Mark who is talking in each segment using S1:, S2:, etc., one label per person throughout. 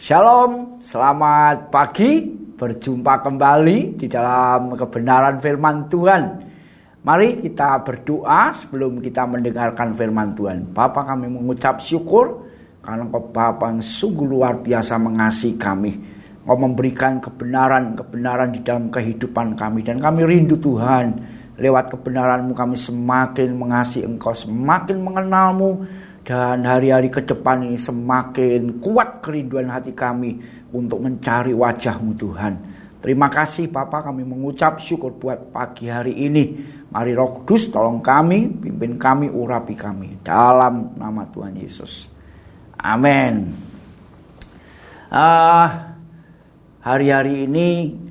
S1: Shalom, selamat pagi. Berjumpa kembali di dalam kebenaran firman Tuhan. Mari kita berdoa sebelum kita mendengarkan firman Tuhan. Bapak kami mengucap syukur karena Engkau Bapa yang sungguh luar biasa mengasihi kami. Engkau memberikan kebenaran-kebenaran di dalam kehidupan kami dan kami rindu Tuhan. Lewat kebenaranmu kami semakin mengasihi Engkau, semakin mengenalmu dan hari-hari ke depan ini semakin kuat kerinduan hati kami untuk mencari wajahmu Tuhan. Terima kasih Bapak kami mengucap syukur buat pagi hari ini. Mari Roh Kudus tolong kami, pimpin kami, urapi kami. Dalam nama Tuhan Yesus. Amin. Uh, hari-hari ini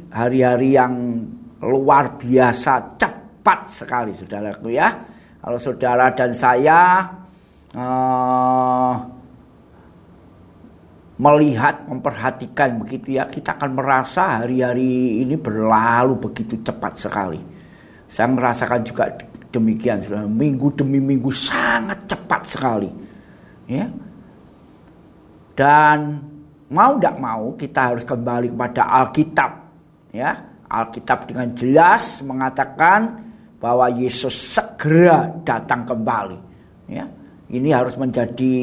S1: hari-hari yang luar biasa cepat sekali saudaraku ya. Kalau saudara dan saya uh, melihat, memperhatikan begitu ya, kita akan merasa hari-hari ini berlalu begitu cepat sekali. Saya merasakan juga demikian, minggu demi minggu sangat cepat sekali. Ya. Dan mau tidak mau kita harus kembali kepada Alkitab. Ya, Alkitab dengan jelas mengatakan bahwa Yesus segera datang kembali. Ya, ini harus menjadi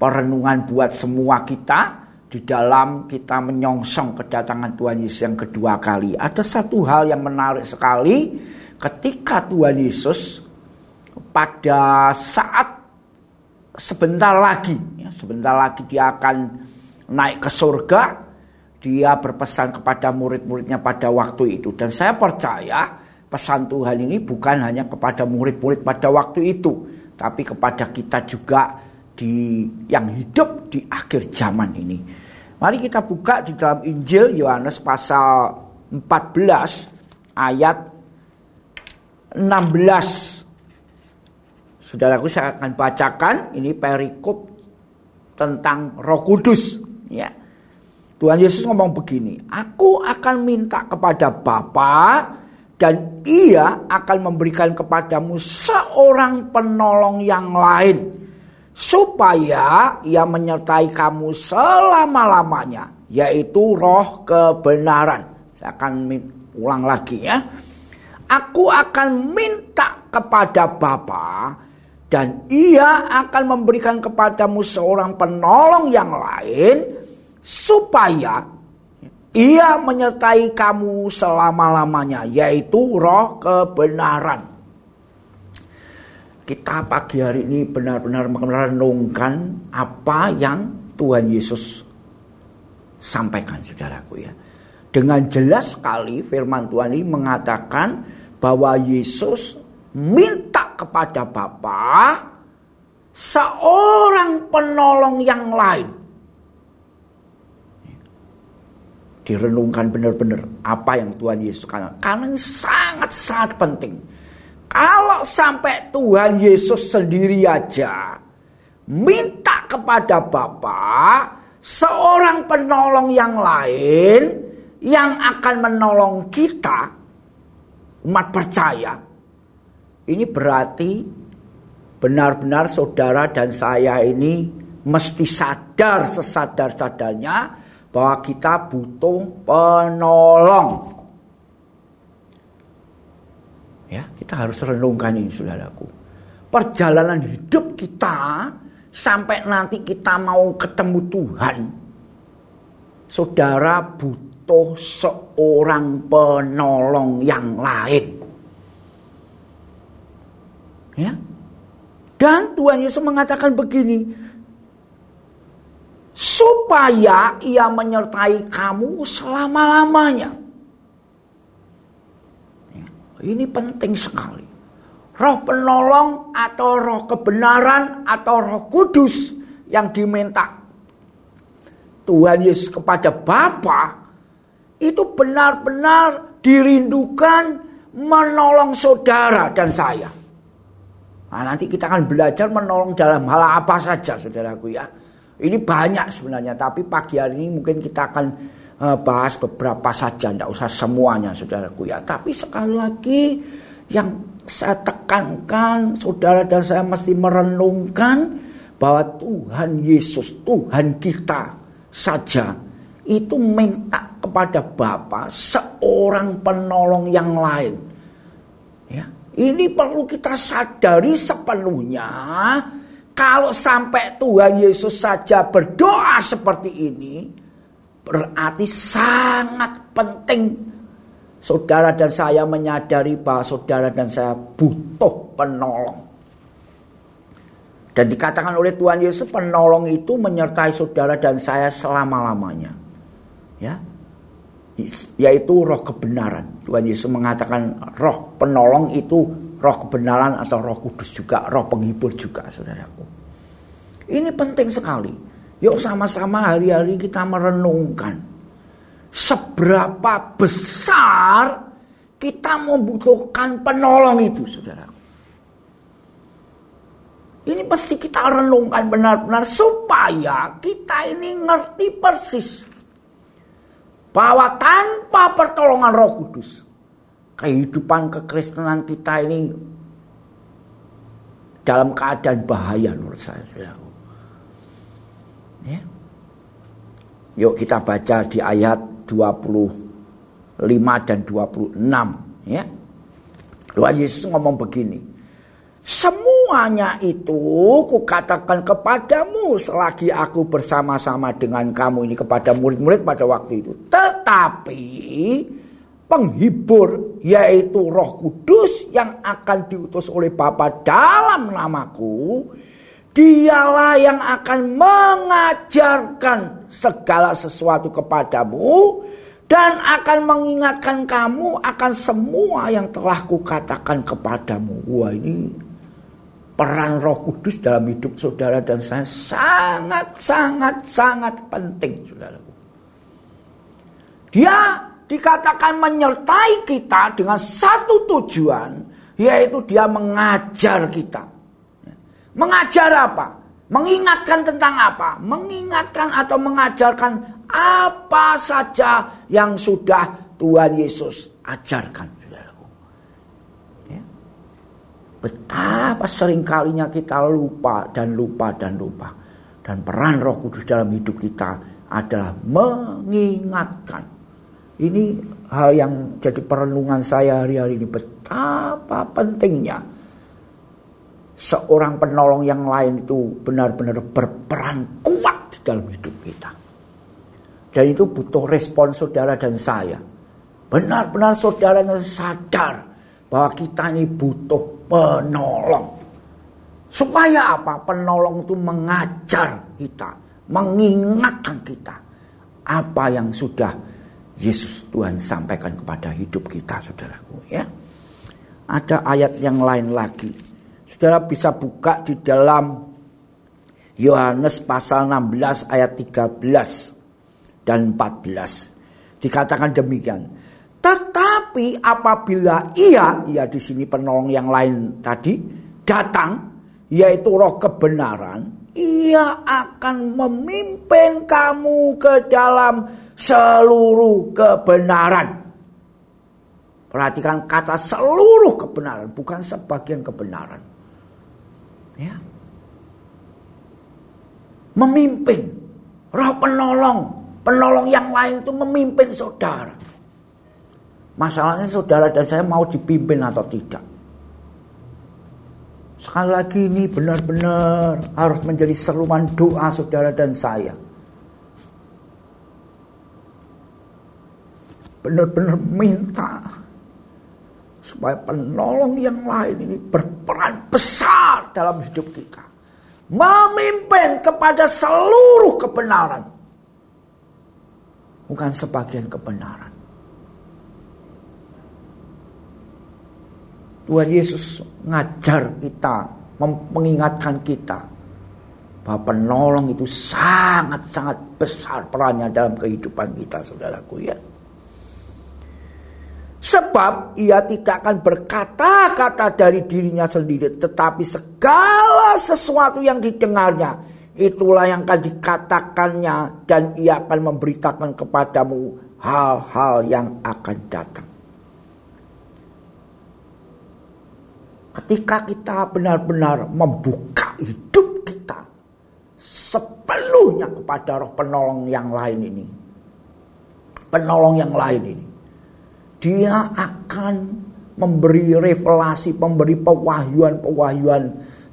S1: perenungan buat semua kita di dalam kita menyongsong kedatangan Tuhan Yesus yang kedua kali. Ada satu hal yang menarik sekali ketika Tuhan Yesus pada saat sebentar lagi, ya, sebentar lagi dia akan naik ke surga, dia berpesan kepada murid-muridnya pada waktu itu. Dan saya percaya pesan Tuhan ini bukan hanya kepada murid-murid pada waktu itu, tapi kepada kita juga di yang hidup di akhir zaman ini. Mari kita buka di dalam Injil Yohanes pasal 14 ayat 16. Saudaraku saya akan bacakan ini perikop tentang Roh Kudus ya. Tuhan Yesus ngomong begini, "Aku akan minta kepada Bapa dan ia akan memberikan kepadamu seorang penolong yang lain supaya ia menyertai kamu selama-lamanya yaitu roh kebenaran. Saya akan ulang lagi ya. Aku akan minta kepada Bapa dan ia akan memberikan kepadamu seorang penolong yang lain supaya ia menyertai kamu selama-lamanya, yaitu roh kebenaran. Kita pagi hari ini benar-benar merenungkan apa yang Tuhan Yesus sampaikan, saudaraku ya. Dengan jelas sekali firman Tuhan ini mengatakan bahwa Yesus minta kepada Bapa seorang penolong yang lain direnungkan benar-benar apa yang Tuhan Yesus katakan. Karena ini sangat-sangat penting. Kalau sampai Tuhan Yesus sendiri aja minta kepada Bapa seorang penolong yang lain yang akan menolong kita umat percaya. Ini berarti benar-benar saudara dan saya ini mesti sadar sesadar-sadarnya bahwa kita butuh penolong. Ya, kita harus renungkan ini saudaraku. Perjalanan hidup kita sampai nanti kita mau ketemu Tuhan. Saudara butuh seorang penolong yang lain. Ya. Dan Tuhan Yesus mengatakan begini, supaya ia menyertai kamu selama-lamanya. Ya, ini penting sekali. Roh penolong atau roh kebenaran atau roh kudus yang diminta Tuhan Yesus kepada Bapa itu benar-benar dirindukan menolong saudara dan saya. Nah, nanti kita akan belajar menolong dalam hal apa saja saudaraku ya. Ini banyak sebenarnya, tapi pagi hari ini mungkin kita akan uh, bahas beberapa saja, tidak usah semuanya saudaraku ya. Tapi sekali lagi yang saya tekankan, saudara dan saya mesti merenungkan bahwa Tuhan Yesus, Tuhan kita, saja itu minta kepada Bapa seorang penolong yang lain. Ya, ini perlu kita sadari sepenuhnya. Kalau sampai Tuhan Yesus saja berdoa seperti ini, berarti sangat penting saudara dan saya menyadari bahwa saudara dan saya butuh penolong. Dan dikatakan oleh Tuhan Yesus penolong itu menyertai saudara dan saya selama-lamanya ya yaitu roh kebenaran. Tuhan Yesus mengatakan roh penolong itu roh kebenaran atau roh kudus juga, roh penghibur juga saudaraku. Ini penting sekali. Yuk sama-sama hari-hari kita merenungkan. Seberapa besar kita membutuhkan penolong itu saudara. Ini pasti kita renungkan benar-benar supaya kita ini ngerti persis bahwa tanpa pertolongan Roh Kudus, kehidupan kekristenan kita ini dalam keadaan bahaya menurut saya. Ya. Yuk kita baca di ayat 25 dan 26 ya. Tuhan Yesus ngomong begini. Semuanya itu kukatakan kepadamu selagi aku bersama-sama dengan kamu ini kepada murid-murid pada waktu itu. Tetapi penghibur yaitu Roh Kudus yang akan diutus oleh Bapa dalam namaku Dialah yang akan mengajarkan segala sesuatu kepadamu dan akan mengingatkan kamu akan semua yang telah kukatakan kepadamu. Wah ini peran Roh Kudus dalam hidup saudara dan saya sangat sangat sangat penting saudaraku. Dia dikatakan menyertai kita dengan satu tujuan yaitu dia mengajar kita. Mengajar apa? Mengingatkan tentang apa? Mengingatkan atau mengajarkan apa saja yang sudah Tuhan Yesus ajarkan. Betapa seringkalinya kita lupa dan lupa dan lupa. Dan peran roh kudus dalam hidup kita adalah mengingatkan. Ini hal yang jadi perenungan saya hari-hari ini. Betapa pentingnya seorang penolong yang lain itu benar-benar berperan kuat di dalam hidup kita. Dan itu butuh respon saudara dan saya. Benar-benar saudara yang sadar bahwa kita ini butuh penolong. Supaya apa? Penolong itu mengajar kita, mengingatkan kita apa yang sudah Yesus Tuhan sampaikan kepada hidup kita, saudaraku. Ya, ada ayat yang lain lagi. Saudara bisa buka di dalam Yohanes pasal 16 ayat 13 dan 14. Dikatakan demikian. Tetapi apabila ia, ia di sini penolong yang lain tadi, datang, yaitu roh kebenaran, ia akan memimpin kamu ke dalam seluruh kebenaran. Perhatikan kata seluruh kebenaran, bukan sebagian kebenaran. Ya. Memimpin, roh penolong, penolong yang lain itu memimpin saudara. Masalahnya saudara dan saya mau dipimpin atau tidak. Lagi ini benar-benar harus menjadi seruan doa saudara dan saya. Benar-benar minta supaya penolong yang lain ini berperan besar dalam hidup kita. Memimpin kepada seluruh kebenaran. Bukan sebagian kebenaran. Tuhan Yesus ngajar kita, mengingatkan kita bahwa penolong itu sangat-sangat besar perannya dalam kehidupan kita, saudaraku ya. Sebab ia tidak akan berkata-kata dari dirinya sendiri, tetapi segala sesuatu yang didengarnya, itulah yang akan dikatakannya dan ia akan memberitakan kepadamu hal-hal yang akan datang. Ketika kita benar-benar membuka hidup kita sepenuhnya kepada roh penolong yang lain ini. Penolong yang lain ini. Dia akan memberi revelasi, memberi pewahyuan-pewahyuan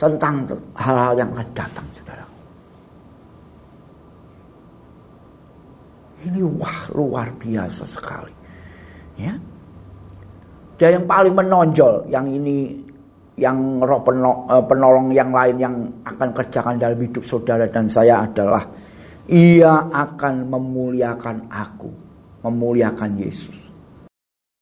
S1: tentang hal-hal yang akan datang, saudara. Ini wah luar biasa sekali. Ya. Dan yang paling menonjol yang ini yang roh eh, penolong yang lain yang akan kerjakan dalam hidup saudara dan saya adalah ia akan memuliakan aku, memuliakan Yesus.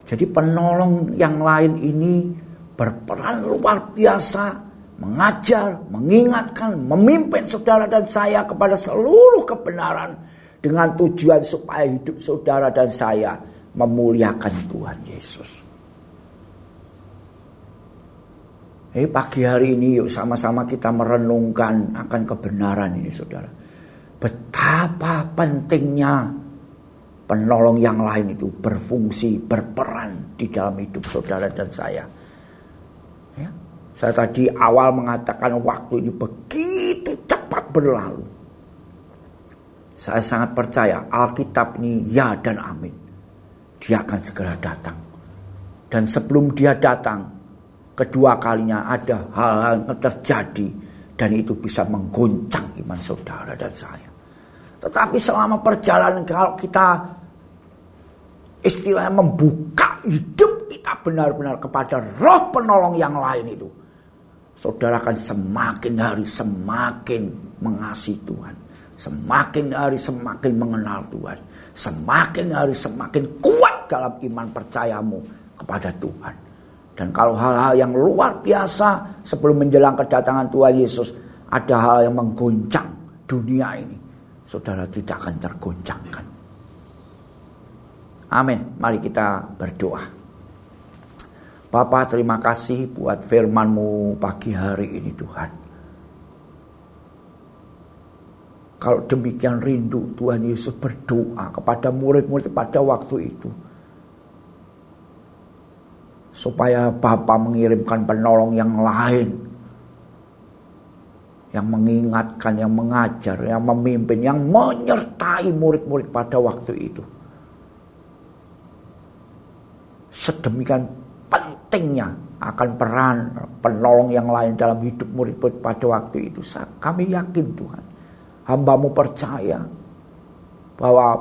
S1: Jadi penolong yang lain ini berperan luar biasa mengajar, mengingatkan, memimpin saudara dan saya kepada seluruh kebenaran dengan tujuan supaya hidup saudara dan saya memuliakan Tuhan Yesus. Eh pagi hari ini yuk sama-sama kita merenungkan akan kebenaran ini saudara. Betapa pentingnya penolong yang lain itu berfungsi, berperan di dalam hidup saudara dan saya. Ya. Saya tadi awal mengatakan waktu ini begitu cepat berlalu. Saya sangat percaya Alkitab ini ya dan amin. Dia akan segera datang. Dan sebelum dia datang, kedua kalinya ada hal-hal yang terjadi dan itu bisa mengguncang iman saudara dan saya. Tetapi selama perjalanan kalau kita istilahnya membuka hidup kita benar-benar kepada roh penolong yang lain itu. Saudara akan semakin hari semakin mengasihi Tuhan Semakin hari semakin mengenal Tuhan. Semakin hari semakin kuat dalam iman percayamu kepada Tuhan. Dan kalau hal-hal yang luar biasa sebelum menjelang kedatangan Tuhan Yesus. Ada hal yang mengguncang dunia ini. Saudara tidak akan tergoncangkan. Amin. Mari kita berdoa. Bapak terima kasih buat firmanmu pagi hari ini Tuhan. Kalau demikian rindu Tuhan Yesus berdoa kepada murid-murid pada waktu itu. Supaya Bapa mengirimkan penolong yang lain. Yang mengingatkan, yang mengajar, yang memimpin, yang menyertai murid-murid pada waktu itu. Sedemikian pentingnya akan peran penolong yang lain dalam hidup murid-murid pada waktu itu. Kami yakin Tuhan hambamu percaya bahwa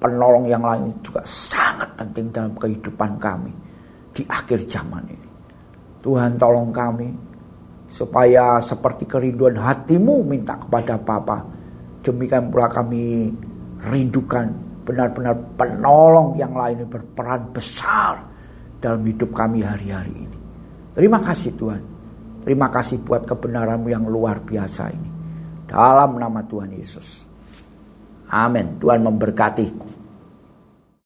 S1: penolong yang lain juga sangat penting dalam kehidupan kami di akhir zaman ini. Tuhan tolong kami supaya seperti kerinduan hatimu minta kepada Bapa. Demikian pula kami rindukan benar-benar penolong yang lain berperan besar dalam hidup kami hari-hari ini. Terima kasih Tuhan. Terima kasih buat kebenaranmu yang luar biasa ini. Dalam nama Tuhan Yesus. Amin. Tuhan memberkati.